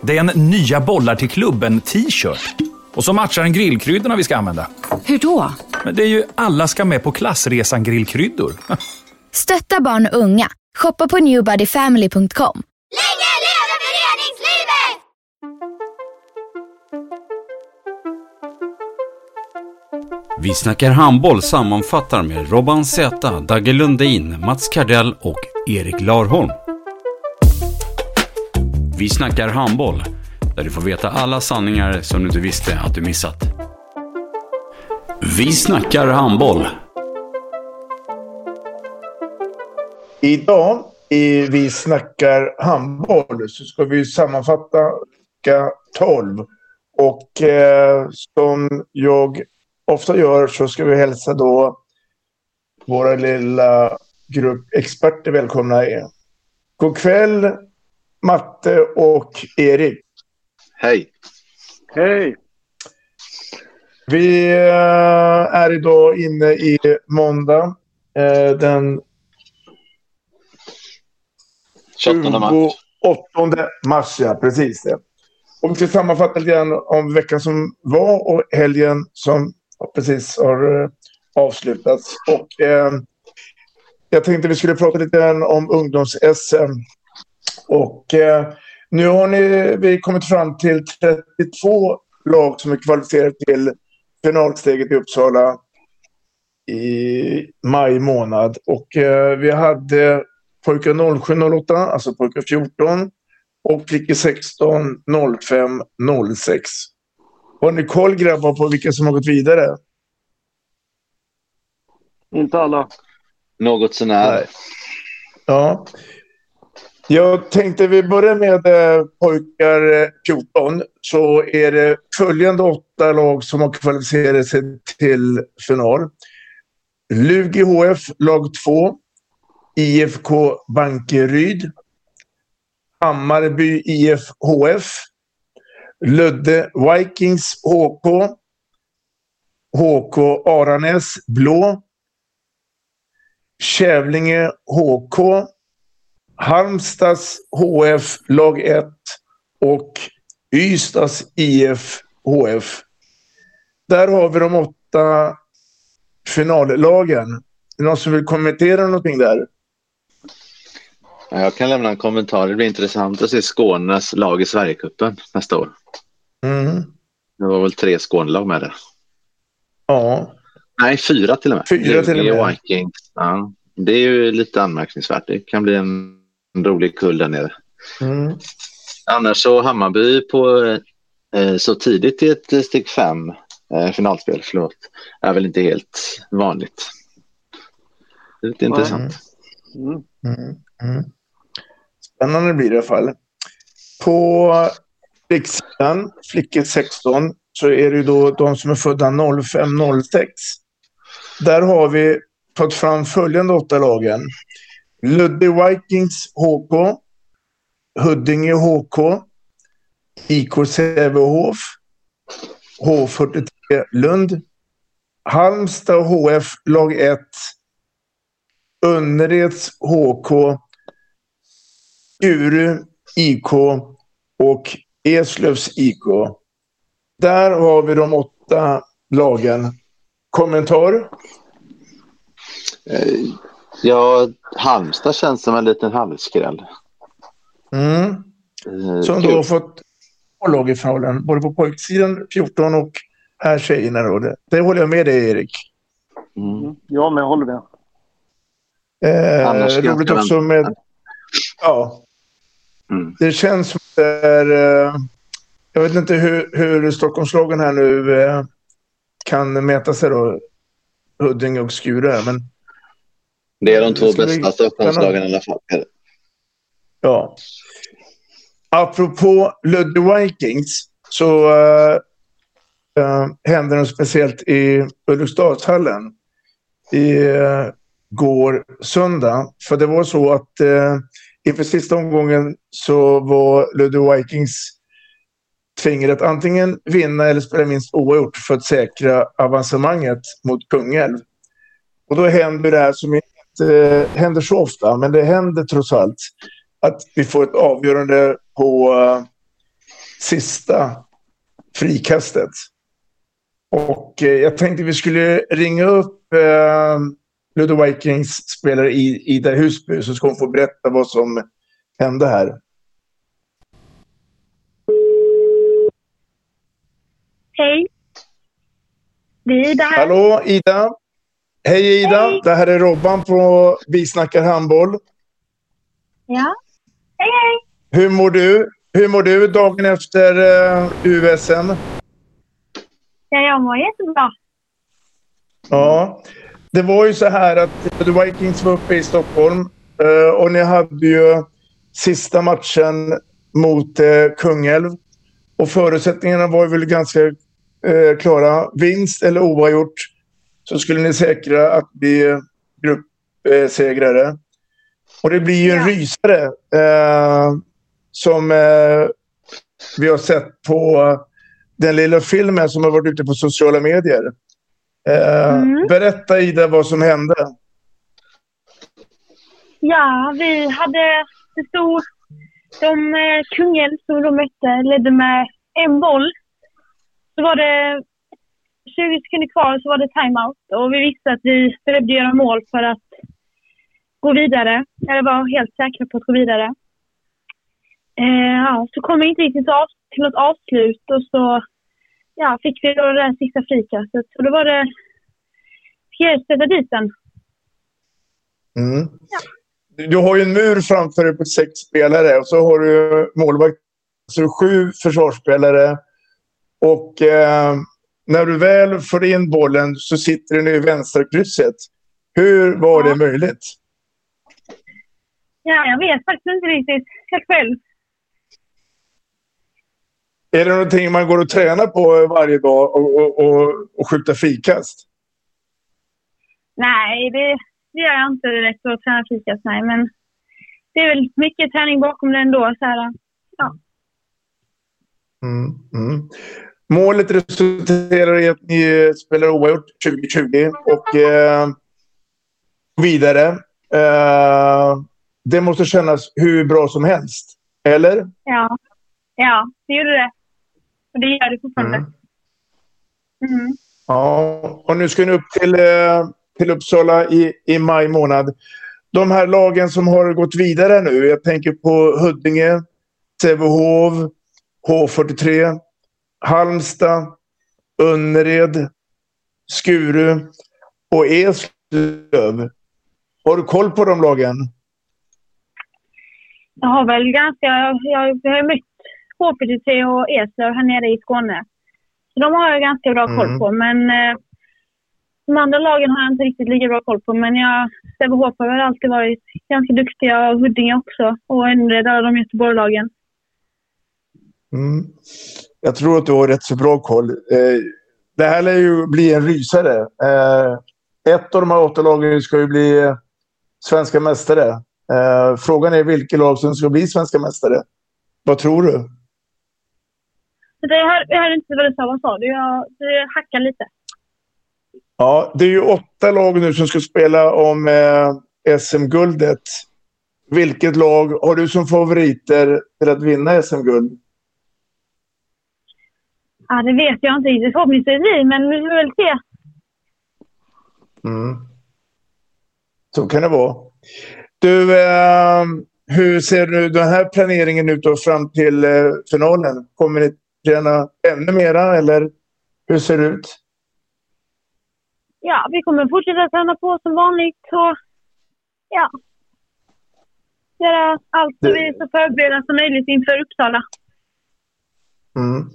Det är en nya bollar till klubben-t-shirt. Och så matchar den grillkryddorna vi ska använda. Hur då? Men det är ju alla ska med på klassresan grillkryddor. Stötta barn och unga. Shoppa på newbodyfamily.com. Länge leve föreningslivet! Vi snackar handboll sammanfattar med Robban Z, Dagge Lundin, Mats Kardell och Erik Larholm. Vi snackar handboll, där du får veta alla sanningar som du inte visste att du missat. Vi snackar handboll. Idag i Vi snackar handboll så ska vi sammanfatta vecka 12. Och eh, som jag ofta gör så ska vi hälsa då våra lilla grupp experter välkomna. God kväll Matte och Erik. Hej. Hej. Vi eh, är idag inne i måndag eh, den 28 mars. 28 mars, ja. Precis det. Och vi ska sammanfatta lite grann om veckan som var och helgen som precis har eh, avslutats. Och eh, jag tänkte vi skulle prata lite grann om ungdoms-SM. Och eh, nu har ni, vi kommit fram till 32 lag som är kvalificerade till finalsteget i Uppsala i maj månad. Och eh, vi hade pojkar 07 08, alltså pojkar 14 och flickor 16 05 06. Har ni koll grabbar på vilka som har gått vidare? Inte alla. Något sånär. Nej. Ja. Jag tänkte vi börjar med eh, pojkar eh, 14 så är det följande åtta lag som har kvalificerat sig till final. Lug HF, lag 2. IFK Bankeryd. Hammarby IFHF. Ludde Vikings HK. HK Aranäs Blå. Kävlinge HK. Halmstads HF lag 1 och Ystads IF HF. Där har vi de åtta finallagen. Är det någon som vill kommentera någonting där? Jag kan lämna en kommentar. Det blir intressant att se Skånes lag i Sverigecupen nästa år. Mm. Det var väl tre Skånelag med där. Ja. Nej, fyra till och med. Fyra till och med. Vikings. Ja. Det är ju lite anmärkningsvärt. Det kan bli en en rolig kull där nere. Mm. Annars så Hammarby på eh, så tidigt i ett steg fem eh, finalspel, förlåt, är väl inte helt vanligt. Det är lite Nej. intressant. Mm. Mm. Mm. Spännande blir det i alla fall. På flicksidan, flickor 16, så är det ju då de som är födda 05-06. Där har vi fått fram följande åtta lagen. Ludde Vikings HK. Huddinge HK. IK Sävehof. H43 Lund. Halmstad HF lag 1. Önnereds HK. Uru IK och Eslövs IK. Där har vi de åtta lagen. Kommentar? Eh, Ja, Halmstad känns som en liten halvskräll. Mm. Eh, Som då har fått två lag i finalen, både på pojksidan 14 och här tjejerna. Då. Det, det håller jag med dig Erik. Mm. Ja, men jag håller med. Eh, roligt också med... Ja, Mm. det känns som det är... Eh, jag vet inte hur, hur Stockholmslagen här nu eh, kan mäta sig då. Huddinge och Skure men Det är de två bästa Stockholmslagen i alla fall. ja. apropå Ludde Vikings så uh, uh, hände något speciellt i Ulriksdalshallen i uh, går söndag. För det var så att uh, inför sista omgången så var Ludde Vikings tvingade att antingen vinna eller spela minst oavgjort för att säkra avancemanget mot Kungälv. Och då händer det här som inte händer så ofta, men det händer trots allt att vi får ett avgörande på uh, sista frikastet. Och uh, jag tänkte vi skulle ringa upp uh, Ludo Vikings spelare Ida Husby så ska hon få berätta vad som hände här. Hej. Det är Ida. Hallå Ida. Hej Ida. Hej. Det här är Robban på Vi snackar handboll. Ja. Hej, hej. Hur mår du? Hur mår du dagen efter uh, USM? Ja, jag mår jättebra. Ja, det var ju så här att The Vikings var uppe i Stockholm eh, och ni hade ju sista matchen mot eh, Kungälv. Och förutsättningarna var ju väl ganska eh, klara. Vinst eller oavgjort så skulle ni säkra att bli gruppsegrare. Och det blir ju en rysare eh, som eh, vi har sett på den lilla filmen som har varit ute på sociala medier. Eh, Mm. Berätta Ida vad som hände. Ja, vi hade... Det stod... De eh, Kungälv som de mötte ledde med en boll. Så var det 20 sekunder kvar så var det timeout och vi visste att vi behövde göra mål för att gå vidare. Eller var helt säkra på att gå vidare. Eh, ja, så kom vi inte riktigt av, till något avslut och så ja, fick vi då det där sista frikastet. Och då var det Pierre sätta dit den. Mm. Du har ju en mur framför dig på sex spelare och så har du målvakt. Så sju försvarsspelare. Och eh, när du väl får in bollen så sitter den i vänsterkrysset. Hur var det möjligt? Ja, jag vet faktiskt inte riktigt helt själv. Är det någonting man går och tränar på varje dag och, och, och, och skjuta frikast? Nej, det, det gör jag inte direkt att träna frikast. Nej, men det är väl mycket träning bakom det ändå. Så här, ja. Mm, mm. Målet resulterar i att ni spelar oavgjort 2020 och eh, vidare. Eh, det måste kännas hur bra som helst, eller? Ja, ja det gjorde det. Och det gör det fortfarande. Mm. Ja, och nu ska ni upp till, eh, till Uppsala i, i maj månad. De här lagen som har gått vidare nu, jag tänker på Huddinge, Sävehof, H43, Halmstad, Önnered, Skuru och Eslöv. Har du koll på de lagen? Jag har väl ganska... Jag, jag har mött H43 och Eslöv här nere i Skåne. Så de har jag ganska bra koll Mm. på. Men eh, de andra lagen har jag inte riktigt lika bra koll på. Men jag, Sävehof har väl alltid varit ganska duktiga och Huddinge också. Och Önnered, alla de Göteborgslagen. Mm. Jag tror att du har rätt så bra koll. Eh, det här lär ju bli en rysare. Eh, ett av de här åtta lagen ska ju bli eh, svenska mästare. Frågan är vilket lag som ska bli svenska mästare. Vad tror du? Det, jag, hör, jag hörde inte vad du sa. Vad sa du? Jag, hackar lite. Ja, det är ju åtta lag nu som ska spela om eh, SM-guldet. Vilket lag har du som favoriter till att vinna SM-guld? Ja, det vet jag inte riktigt. Förhoppningsvis vi, men vi får väl se. Mm. Så kan det vara. Du, eh, hur ser du den här planeringen ut då fram till eh, finalen? Kommer ni träna ännu mera eller hur ser det ut? Ja, vi kommer fortsätta träna på som vanligt och ja. Göra allt så vi är så förberedda som möjligt inför Uppsala. Mm.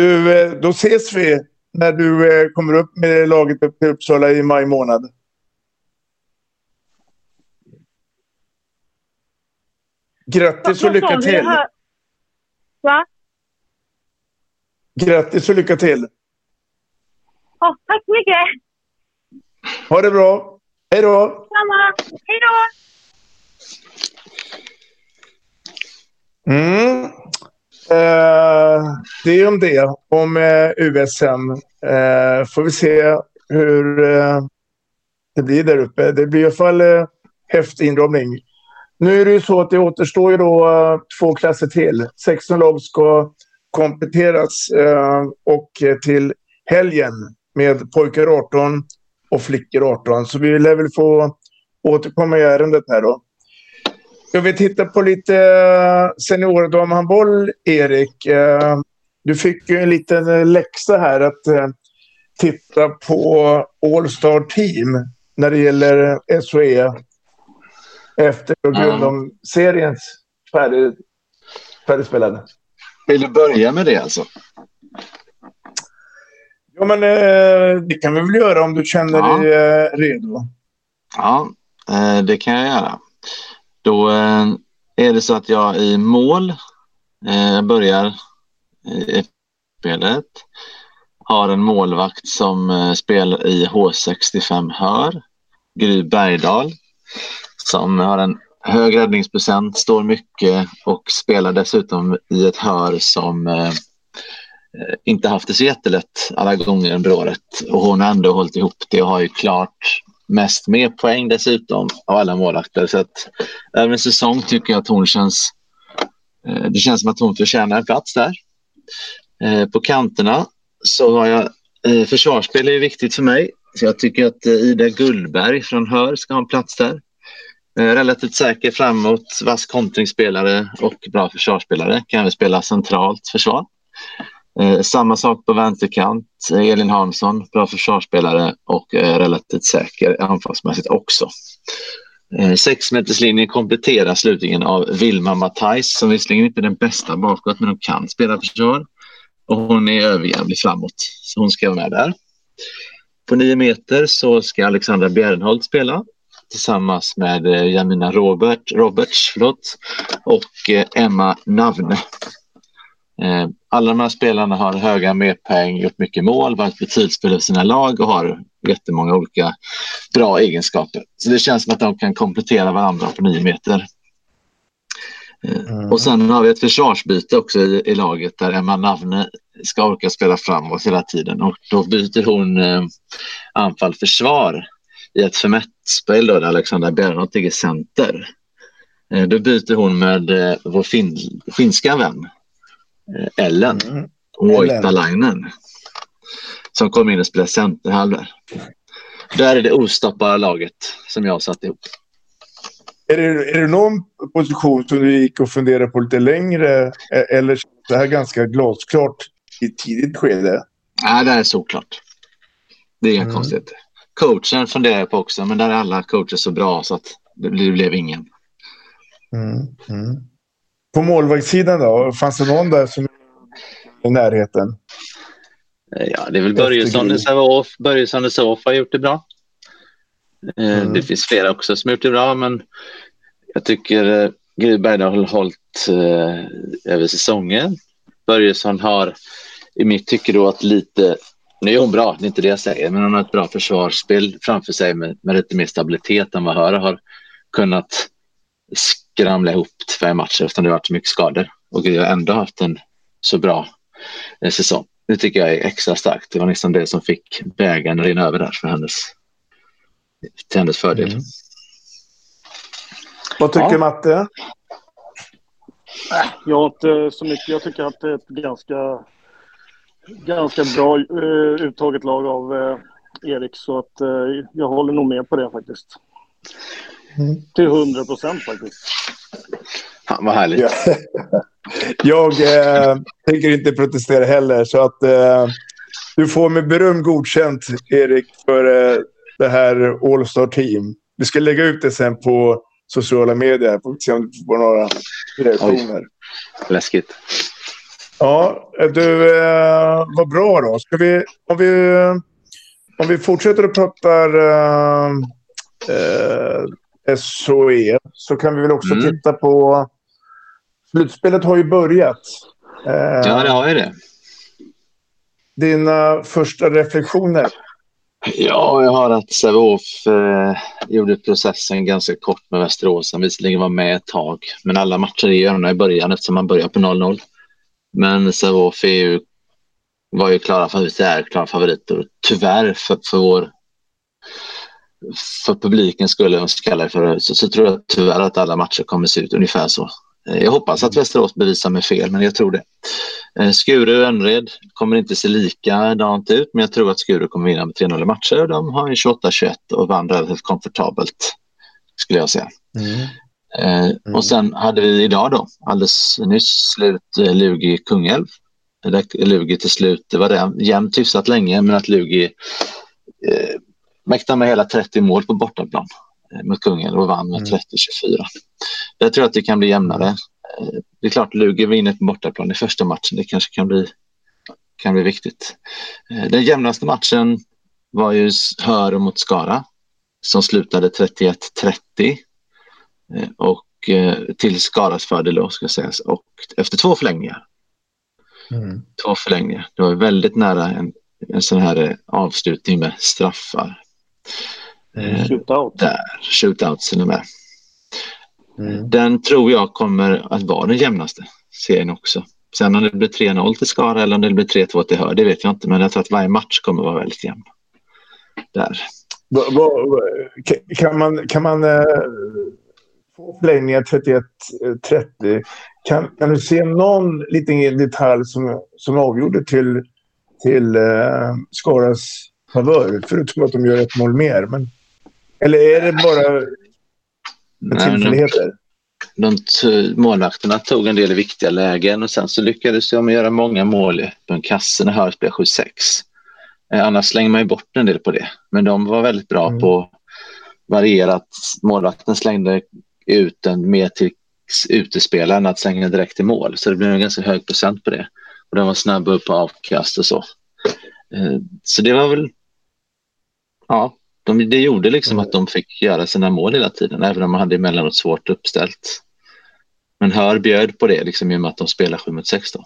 Du, eh, då ses vi när du eh, kommer upp med laget upp till Uppsala i maj månad. Grattis och lycka till. Va? Grattis och lycka till. Ja, tack så mycket. Ha det bra. Hej då. Samma. Hej då. Mm. Det är om det, om eh, USM. Eh, får vi se hur eh, det blir där uppe. Det blir i alla fall eh, häftig inramning. Nu är det ju så att det återstår ju då eh, två klasser till. 16 lag ska kompletteras eh, och eh, till helgen med pojkar 18 och flickor 18. Så vi lär väl få återkomma i ärendet här då. Ska vi titta på lite eh, seniordamhandboll, Erik? Eh, Eh, Du fick ju en liten läxa här att eh, titta på All-Star Team när det gäller SOE efter på grund av seriens färdig, färdigspelade. Vill du börja med det alltså? Ja, men eh, det kan vi väl göra om du känner Ja. dig eh, redo. Ja, eh, det kan jag göra. Då eh, är det så att jag i mål eh, börjar i spelet. Har en målvakt som eh, spelar i H65 Hör, Gry Bergdahl, som har en hög räddningsprocent, står mycket och spelar dessutom i ett hör som eh, inte haft det så jättelätt alla gånger under året och hon har ändå hållit ihop det och har ju klart mest med poäng dessutom av alla målvakter. Så att över en säsong tycker jag att hon känns... Eh, det känns som att hon förtjänar en plats där. Eh, på kanterna så har jag... Eh, försvarsspel är ju viktigt för mig. Så jag tycker att eh, Ida Gullberg från Hör ska ha en plats där. Eh, relativt säker framåt, vass kontringsspelare och bra försvarsspelare. Kan även spela centralt försvar. Eh, samma sak på vänsterkant. Eh, Elin Hansson, bra försvarsspelare och eh, relativt säker anfallsmässigt också. Eh, Sexmeterslinjen kompletteras slutligen av Vilma Matthijs som visserligen inte är den bästa bakåt men hon kan spela försvar. Och hon är överjävlig framåt, så hon ska vara med där. På nio meter så ska Alexandra Bjärnholt spela tillsammans med eh, Jamina Robert, Roberts förlåt, och eh, Emma Navne. Eh, Alla de här spelarna har höga medpoäng, gjort mycket mål, varit betydelsefulla för sina lag och har jättemånga olika bra egenskaper. Så det känns som att de kan komplettera varandra på nio meter. Eh, Och sen har vi ett försvarsbyte också i, i laget där Emma Navne ska orka spela framåt hela tiden och då byter hon eh, anfall-försvar i ett förmättspel då där Alexandra Bernhardt ligger center. Eh, då byter hon med eh, vår fin, finska vän eh, Ellen Voitalainen som kom in och spelade centerhalv där. Är det ostoppbara laget som jag har satt ihop. Är det, är det någon position som du gick och funderade på lite längre eh, eller det här ganska glasklart i ett tidigt skede? Nej, det här är såklart. Det är inga Mm. konstigheter. Coachen funderar jag på också, men där är alla coacher så bra så att det blev, det blev ingen. Mm. Mm. På målvaktssidan då? Fanns det någon där som i närheten? Ja, det är väl Börjesson i Sävehof. Börjesson i Sävehof har gjort det bra. Eh, Mm. Det finns flera också som har gjort det bra, men jag tycker eh, Gry Bergdahl har hållit eh, över säsongen. Börjesson har i mitt tycke då att lite, nu är hon bra, det är inte det jag säger, men hon har ett bra försvarsspel framför sig med, med lite mer stabilitet än vad Höra har kunnat skramla ihop fem matcher eftersom det har varit så mycket skador. Och Gry har ändå haft en så bra eh, säsong. Det tycker jag är extra starkt. Det var nästan det som fick bägaren rinna över där för hennes, till hennes fördel. Mm. Vad tycker Ja. Matte? Jag har inte så mycket. Jag tycker att det är ett ganska, ganska bra uh, uttaget lag av eh, Erik. Så att eh, jag håller nog med på det faktiskt. Till 100 procent faktiskt. Fan vad härligt. Ja. Jag eh, tänker inte protestera heller, så att eh, du får med beröm godkänt, Erik, för eh, det här All-Star Team. Vi ska lägga ut det sen på sociala medier. Får vi se om du får några reaktioner. Läskigt. Ja, du, eh, vad bra då. Ska vi, om, vi, om vi fortsätter att prata eh, eh, SOE så kan vi väl också Mm. titta på slutspelet har ju börjat. Eh, Ja, det har ju det. Dina första reflektioner? Ja, jag har att Sävehof eh, gjorde processen ganska kort med Västerås. Han visserligen var med ett tag, men alla matcher är gärna i början eftersom man börjar på 0-0. Men Sävehof ju, var ju klara favoriter, är klara favoriter. Tyvärr för, för vår för publiken skulle jag kalla det för, så, så tror jag tyvärr att alla matcher kommer se ut ungefär så. Eh, Jag hoppas att Västerås bevisar mig fel, men jag tror det. Eh, Skuru och Önnered kommer inte se likadant ut, men jag tror att Skuru kommer vinna med 3-0 i matcher. De har ju 28-21 och vann relativt komfortabelt, skulle jag säga. Eh, Och sen hade vi idag då, alldeles nyss, slut eh, Lugi till slut, det var det, jämnt hyfsat länge, men att Lugi eh, mäktade med hela 30 mål på bortaplan eh, mot Kungälv och vann med 30-24. Jag tror att det kan bli jämnare. Eh, Det är klart, Lugi vinner på bortaplan i första matchen. Det kanske kan bli, kan bli viktigt. Eh, Den jämnaste matchen var ju Höör mot Skara som slutade 31-30 eh, och till Skaras fördel då ska sägas och efter två förlängningar. Två förlängningar. Det var väldigt nära en, en sån här avslutning med straffar. Eh, Shootout. Där, shootouts till och med. Den tror jag kommer att vara den jämnaste serien också. Sen om det blir 3-0 till Skara eller om det blir 3-2 till Hör, det vet jag inte. Men jag tror att varje match kommer vara väldigt jämn. Där. Va, va, va, ka- kan man, kan man eh, få förlängningar 31-30? Kan, kan du se någon liten detalj som, som avgjorde till, till eh, Skaras favör? Förutom att de gör ett mål mer. Men, eller är det bara Nej, tillfälligheter? de t- målvakterna tog en del viktiga lägen och sen så lyckades de göra många mål på en kasse när Höör spelade 7-6. Eh, annars slänger man ju bort en del på det. Men de var väldigt bra på varierat. Målvakten slängde ut den mer till utespelare än att slänga direkt i mål. Så det blev en ganska hög procent på det. Och de var snabba upp på avkast och så. Eh, Så det var väl... Ja, de, det gjorde liksom att de fick göra sina mål hela tiden, även om man hade emellanåt svårt uppställt. Men Hör bjöd på det liksom, i och med att de spelar 7 mot 6 då.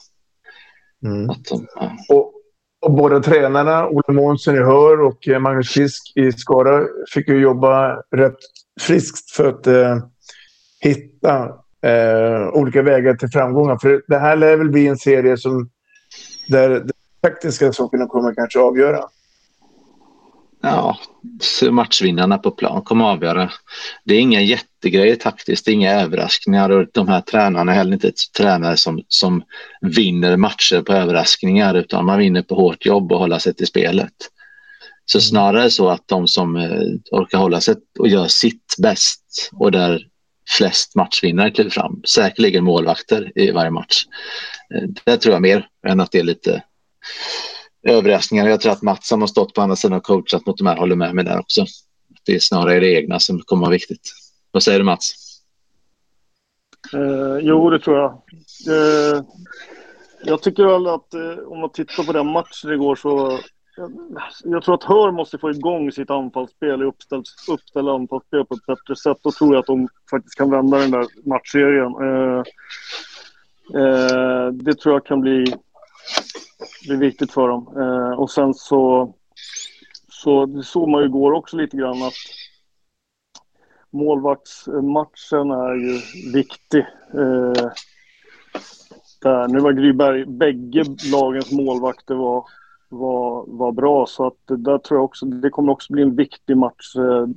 Att de, ja. Och, och båda tränarna, Olle Månsson i Hör och eh, Magnus Fisk i Skara, fick ju jobba rätt friskt för att eh, hitta eh, olika vägar till framgångar. För det här lär väl bli en serie som där de taktiska sakerna kommer kanske avgöra. Ja, matchvinnarna på plan kommer att avgöra. Det är inga jättegrejer taktiskt, det är inga överraskningar och de här tränarna är heller inte tränare som, som vinner matcher på överraskningar utan man vinner på hårt jobb och hålla sig till spelet. Så snarare så att de som eh, orkar hålla sig och gör sitt bäst och där flest matchvinnare kliver fram, säkerligen målvakter i varje match. Eh, Det tror jag mer än att det är lite överraskningar. Jag tror att Mats som har stått på andra sidan och coachat mot de här håller med mig där också. Det är snarare det egna som kommer vara viktigt. Vad säger du Mats? Eh, jo, det tror jag. Eh, jag tycker väl att eh, om man tittar på den matchen igår så... Jag, jag tror att Hör måste få igång sitt anfallsspel, i uppställt, uppställa anfallsspel på ett bättre sätt. Då tror jag att de faktiskt kan vända den där matchserien. Eh, eh, det tror jag kan bli, det är viktigt för dem. Eh, och sen så... Så det såg man ju igår också lite grann att målvaktsmatchen är ju viktig. Eh, där. Nu var Gryberg, bägge lagens målvakter var, var, var bra så att det där tror jag också, det kommer också bli en viktig match eh,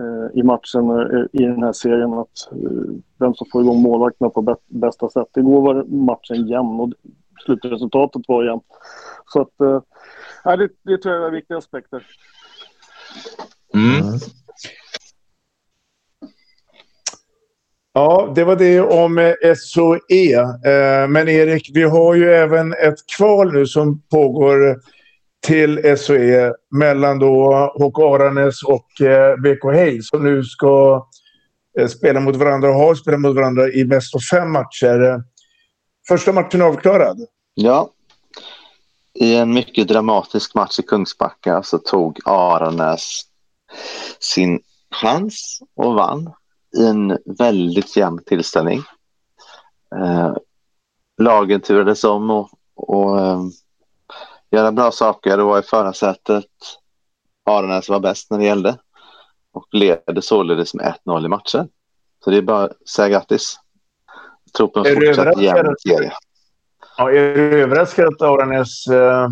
eh i matchen eh, i den här serien att eh, vem som får igång målvakterna på bästa sätt. Igår var matchen jämn och slutresultatet var jämnt. Så att, eh, det, det tror jag är viktiga aspekter. Mm. Ja, det var det om eh, SOE. Eh, Men Erik, vi har ju även ett kval nu som pågår till SOE mellan då HK Aranäs och eh, BK Hej som nu ska spela mot varandra och har spelat mot varandra i bäst av fem matcher. Första matchen avklarad. Ja. I en mycket dramatisk match i Kungsbacka så tog Aranäs sin chans och vann i en väldigt jämn tillställning. eh, lagen turades om och, och eh, göra bra saker och var i förarsätet. Aranäs var bäst när det gällde och leder således med 1-0 i matchen. Så det är bara att säga grattis. Tror på en fortsatt jämn serie. Ja, är du överraskad att Aranäs eh,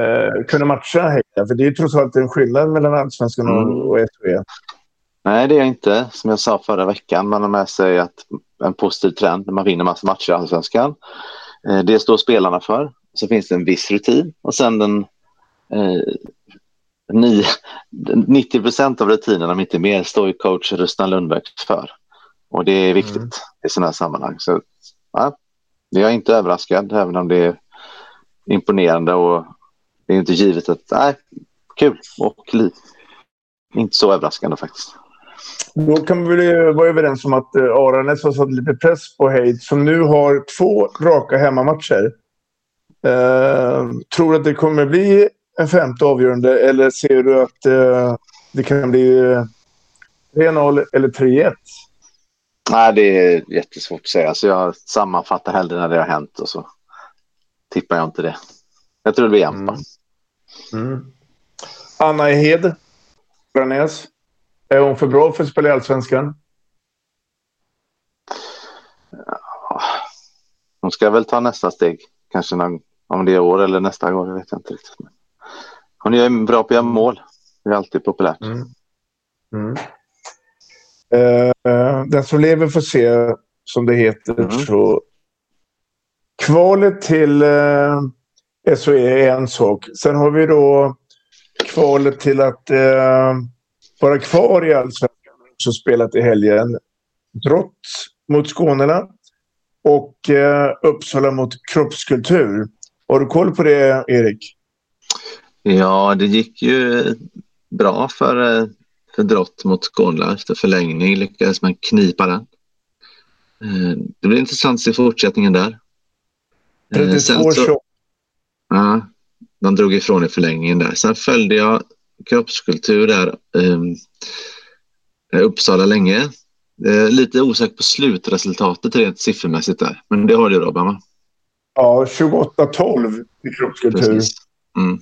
eh, kunde matcha Heja? För det är trots allt en skillnad mellan Allsvenskan och, Mm. och SHE. Nej, det är jag inte. Som jag sa förra veckan, man har med sig att en positiv trend när man vinner massa matcher i Allsvenskan. Eh, Det står spelarna för. Så finns det en viss rutin och sen den eh, nio, 90 procent av rutinen, om inte mer, står ju coach Rustan Lundberg för. Och det är viktigt Mm. i sådana här sammanhang. Så, ja, jag är inte överraskad, även om det är imponerande och det är inte givet att, nej, kul och li- inte så överraskande faktiskt. Då kan vi väl vara överens om att eh, Aranäs har satt lite press på Heid som nu har två raka hemmamatcher. Eh, tror du att det kommer bli en femte avgörande eller ser du att eh, det kan bli eh, 3-0 eller 3-1? Nej, det är jättesvårt att säga. Så jag sammanfattar hellre när det har hänt och så tippar jag inte det. Jag tror det blir jämnt. va? Mm. Anna Hed, Aranäs. Är hon för bra för att spela i Allsvenskan? Hon ska väl ta nästa steg. Kanske någon, om det är år eller nästa år. Det vet jag inte riktigt. Men hon är bra på att göra mål. Det är alltid populärt. Mm. Eh, den som lever får se, som det heter. Så kvalet till eh, SHE är en sak. Sen har vi då kvalet till att eh, vara kvar i Allsvenskan. Som spelat i helgen. Drott mot Skånerna och eh, Uppsala mot Kroppskultur. Har du koll på det, Erik? Ja, det gick ju bra för, eh, för Drott mot Skånla. Efter förlängning lyckades man knipa den. Eh, Det blir intressant att se fortsättningen där. Eh, sen 32 så- 28 Ja, de drog ifrån i förlängningen där. Sen följde jag kroppskultur där. Um, Uppsala länge. Eh, lite osäker på slutresultatet rent siffermässigt där. Men det har du Robban va? Ja, 28-12 i kroppskultur. Precis. Mm.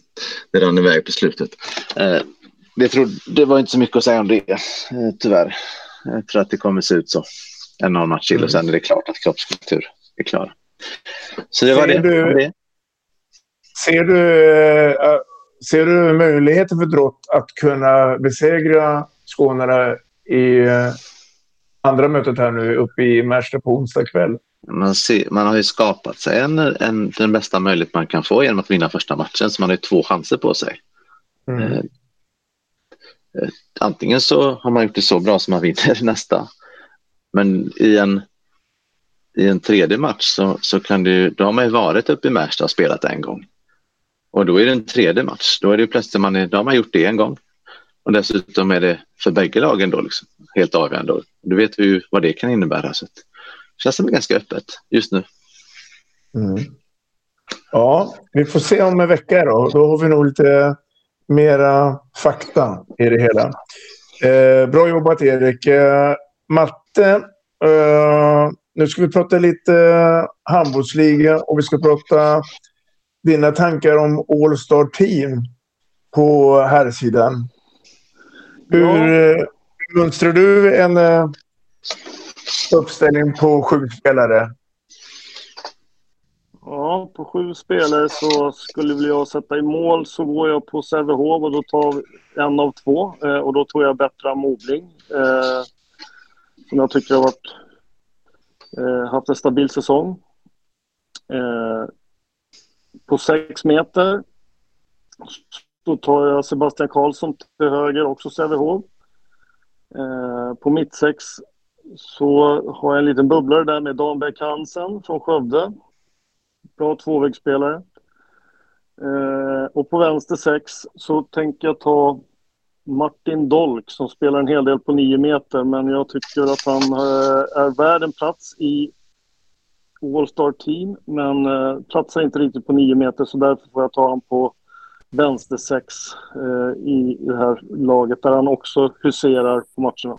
Det rann iväg på slutet. Eh, det, tror, det var inte så mycket att säga om det eh, tyvärr. Jag tror att det kommer se ut så. En annan match till och sen är det klart att kroppskultur är klar. Så det var Ser det. du- det. Ser du, eh, ser du möjligheter för Drott att kunna besegra Skånerna i eh, andra mötet här nu uppe i Märsta på onsdag kväll? Man, ser, man har ju skapat sig en, en, den bästa möjlighet man kan få genom att vinna första matchen. Så man har ju två chanser på sig. Mm. Eh, antingen så har man gjort det så bra som man vinner nästa. Men i en, i en tredje match så, så kan du, då har man ju varit uppe i Märsta och spelat en gång. Och då är det en tredje match. Då är det plötsligt man, är- då har man gjort det en gång. Och dessutom är det för bägge lagen då liksom, helt avgörande. Du vet ju vad det kan innebära. Så det känns som ganska öppet just nu. Mm. Ja, vi får se om en vecka då. Då har vi nog lite mera fakta i det hela. Eh, bra jobbat Erik. Eh, Matte, eh, nu ska vi prata lite handbollsliga och vi ska prata dina tankar om All Star Team på här sidan. Hur eh, mönstrar du en eh, uppställning på sju spelare? Ja, på sju spelare så skulle jag sätta i mål så går jag på Sävehof och då tar vi en av två. Eh, och då tror jag Bertram Mobling. Eh, som jag tycker har varit, eh, haft en stabil säsong. Eh, på sex meter så tar jag Sebastian Karlsson till höger, också Sävehof. Eh, på mitt sex så har jag en liten bubblare där med Danberg Hansen från Skövde. Bra tvåvägsspelare. Eh, och på vänster sex så tänker jag ta Martin Dolk som spelar en hel del på nio meter men jag tycker att han eh, är värd en plats i All-Star Team men eh, platsar inte riktigt på nio meter så därför får jag ta honom på vänster sex eh, i det här laget där han också huserar på matcherna.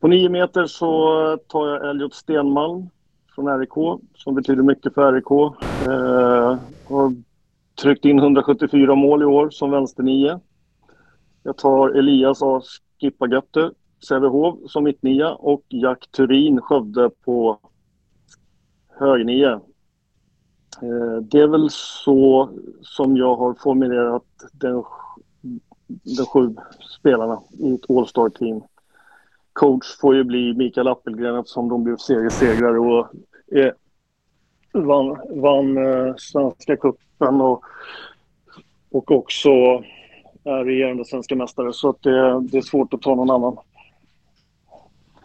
På nio meter så tar jag Elliot Stenmalm från RIK som betyder mycket för RIK. Eh, har tryckt in 174 mål i år som vänsternia. Jag tar Elias A. Skippagötte, Sävehof som mittnia och Jack Turin, Skövde på högnia. Eh, det är väl så som jag har formulerat den, de sju spelarna i ett All-star-team. Coach får ju bli Mikael Appelgren eftersom de blev seriesegrare och eh, vann, vann eh, Svenska cupen och, och också är regerande svenska mästare. Så att det, det är svårt att ta någon annan.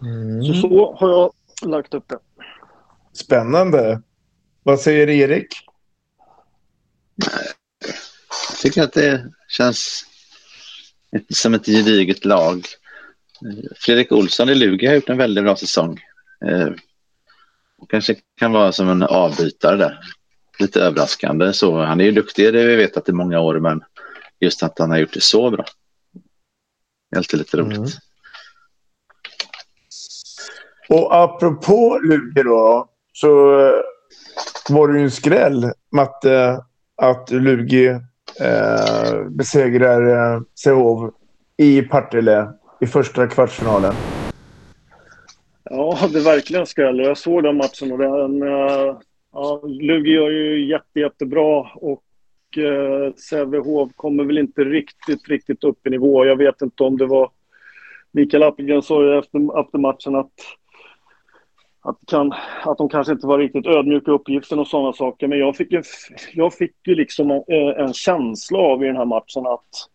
Mm. Så så har jag lagt upp det. Spännande. Vad säger Erik? Jag tycker att det känns som ett gediget lag. Fredrik Olsson i Lugi har gjort en väldigt bra säsong. Eh, kanske kan vara som en avbytare där. Lite överraskande. Så han är ju duktig, det har vi vetat i många år, men just att han har gjort det så bra. Det är alltid lite roligt. Mm. Och apropå Lugi då, så eh, var det ju en skräll, Matte, att Lugi eh, besegrar eh, Sävehof i Partille i första kvartsfinalen. Ja, det är verkligen skräll. Jag såg den matchen och den... Eh, ja, Lugi gör ju jätte, jättebra och eh, Sävehof kommer väl inte riktigt, riktigt upp i nivå. Jag vet inte om det var... Mikael Appelgren sa ju efter, efter matchen att, att, kan, att de kanske inte var riktigt ödmjuka i uppgiften och sådana saker. Men jag fick ju, jag fick ju liksom en, en känsla av i den här matchen att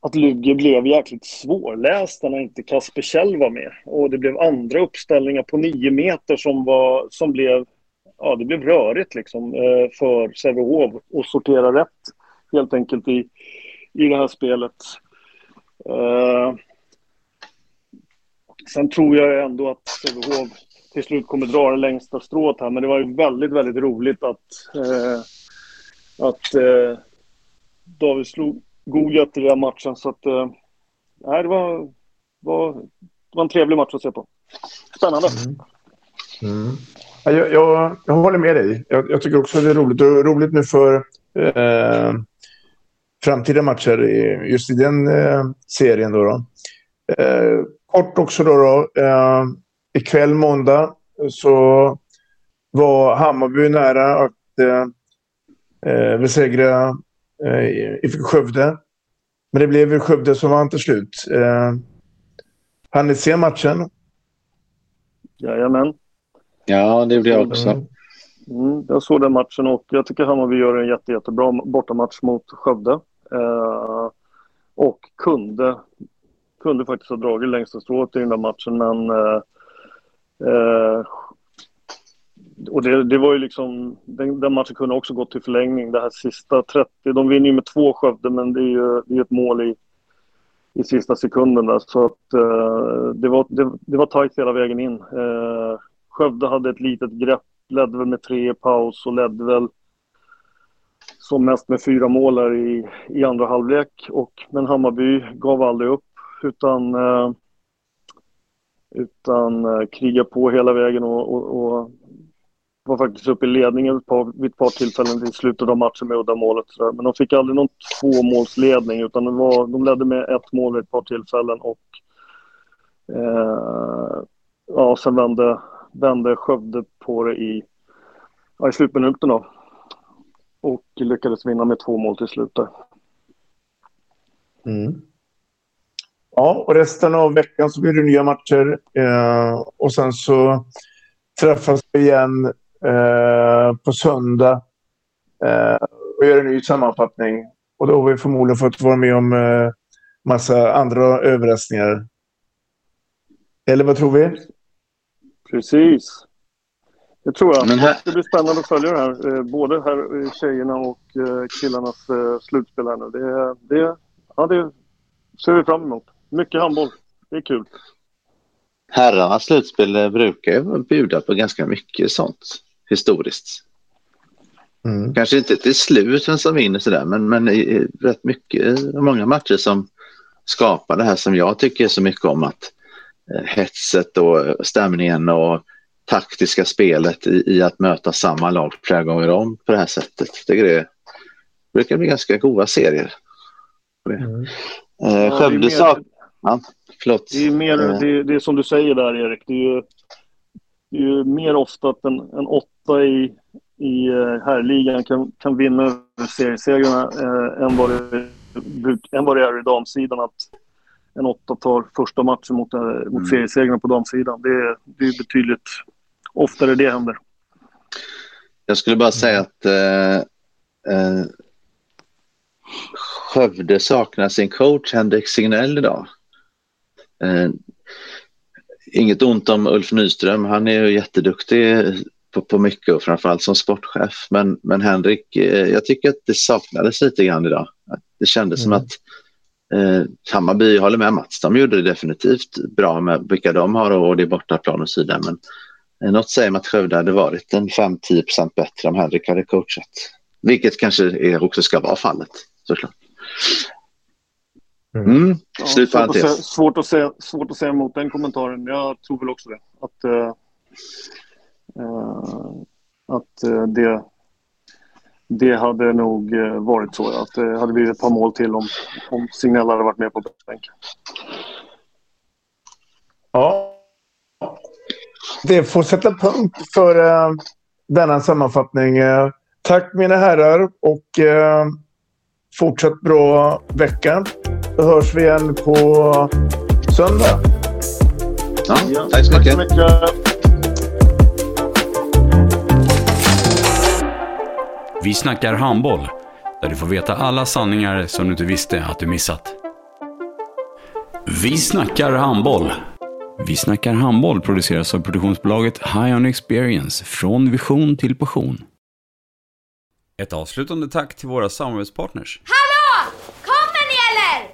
att Lugi blev jäkligt svårlästa när inte Kasper Kjell var med. Och det blev andra uppställningar på nio meter som, var, som blev, ja, det blev rörigt liksom, eh, för Sävehof att sortera rätt helt enkelt i, i det här spelet. Uh, sen tror jag ändå att Sävehof till slut kommer dra det längsta strået här, men det var ju väldigt, väldigt roligt att, uh, att uh, David slog Goliat i den här matchen. Så att, eh, nej, det, var, var, det var en trevlig match att se på. Spännande. Ja, Jag, jag, jag håller med dig. Jag, jag tycker också det är roligt. Och roligt nu för eh, framtida matcher i, just i den eh, serien. Då, då. Eh, kort också då. då eh, ikväll måndag så var Hammarby nära att eh, eh, besegra eh, IFK Skövde. Men det blev ju Skövde som vann till slut. Eh, hann ni se matchen? Jajamän. Ja, det gjorde jag också. Mm, jag såg den matchen och jag tycker Hammarby gör en jätte, jättebra bortamatch mot Skövde. Eh, och kunde, kunde faktiskt ha dragit längsta strået i den där matchen men eh, eh, och det, det var ju liksom, den, den matchen kunde också gått till förlängning. Det här sista 30, de vinner ju med två Skövde men det är ju det är ett mål i, i sista sekunden där. Så att eh, det, var, det, det var tajt hela vägen in. Eh, Skövde hade ett litet grepp, ledde väl med tre i paus och ledde väl som mest med fyra mål där i, i andra halvlek. Och, men Hammarby gav aldrig upp utan, eh, utan eh, kriga på hela vägen och, och, och var faktiskt uppe i ledningen ett par, vid ett par tillfällen i slutet av matchen med uddamålet. Men de fick aldrig någon tvåmålsledning utan det var, de ledde med ett mål vid ett par tillfällen och eh, ja, sen vände, vände Skövde på det i, ja, i slutminuten då. Och lyckades vinna med två mål till slut där. Mm. Ja, och resten av veckan så blir det nya matcher. Eh, och sen så träffas vi igen eh, på söndag eh, och gör en ny sammanfattning. Och då har vi förmodligen fått vara med om eh, massa andra överraskningar. Eller vad tror vi? Precis. Det tror jag. Men här- Det blir spännande att följa det här. eh, Både här eh, tjejerna och killarnas slutspel här nu. Det, det, ja, det ser vi fram emot. Mycket handboll. Det är kul. Herrarnas slutspel brukar ju bjuda på ganska mycket sånt historiskt. Mm. Kanske inte till slut vem som vinner sådär, men, men i- i rätt mycket, många matcher som skapar det här som jag tycker så mycket om att eh, hetset och stämningen och taktiska spelet i, i, att möta samma lag flera gånger om på det här sättet. Jag tycker det brukar bli ganska goda serier. Mm. Eh, Skövde sak... Ja, förlåt. Det är, mer, eh. det, det är som du säger där Erik, det är ju, det är ju mer ofta att en, en åtta i, i eh, herrligan kan, kan vinna seriesegrarna eh, än, vad det, än vad det är i damsidan. Att en åtta tar första matchen mot, eh, mot mm. seriesegrarna på damsidan. Det, det är betydligt oftare det händer. Jag skulle bara säga att eh, eh, Skövde saknar sin coach Henrik Signell idag. Eh, inget ont om Ulf Nyström, han är ju jätteduktig på, på mycket och framförallt som sportchef. Men, men Henrik, eh, jag tycker att det saknades lite grann idag. Det kändes mm. som att eh, Hammarby, jag håller med Mats, de gjorde det definitivt bra med vilka de har och det är bortaplan och så vidare. Men eh, något säger mig att Skövde hade varit en 5-10 procent bättre om Henrik hade coachat. Vilket kanske är, också ska vara fallet såklart. Mm. Mm. Ja, svårt, att säga, svårt, att säga, svårt att säga emot den kommentaren. Jag tror väl också det. Att, uh, uh, att uh, det, det hade nog varit så. Att det hade blivit ett par mål till om, om Signell hade varit med på bänken. Ja. Det får sätta punkt för denna sammanfattning. tack mina herrar och fortsatt bra vecka. Hörs vi igen på söndag. Ja, tack så mycket. Tack så mycket. Vi snackar handboll, där du får veta alla sanningar som du inte visste att du missat. Vi snackar handboll. Vi snackar handboll produceras av produktionsbolaget High On Experience, från vision till passion. Ett avslutande tack till våra samarbetspartners. Hallå! Kommer ni eller?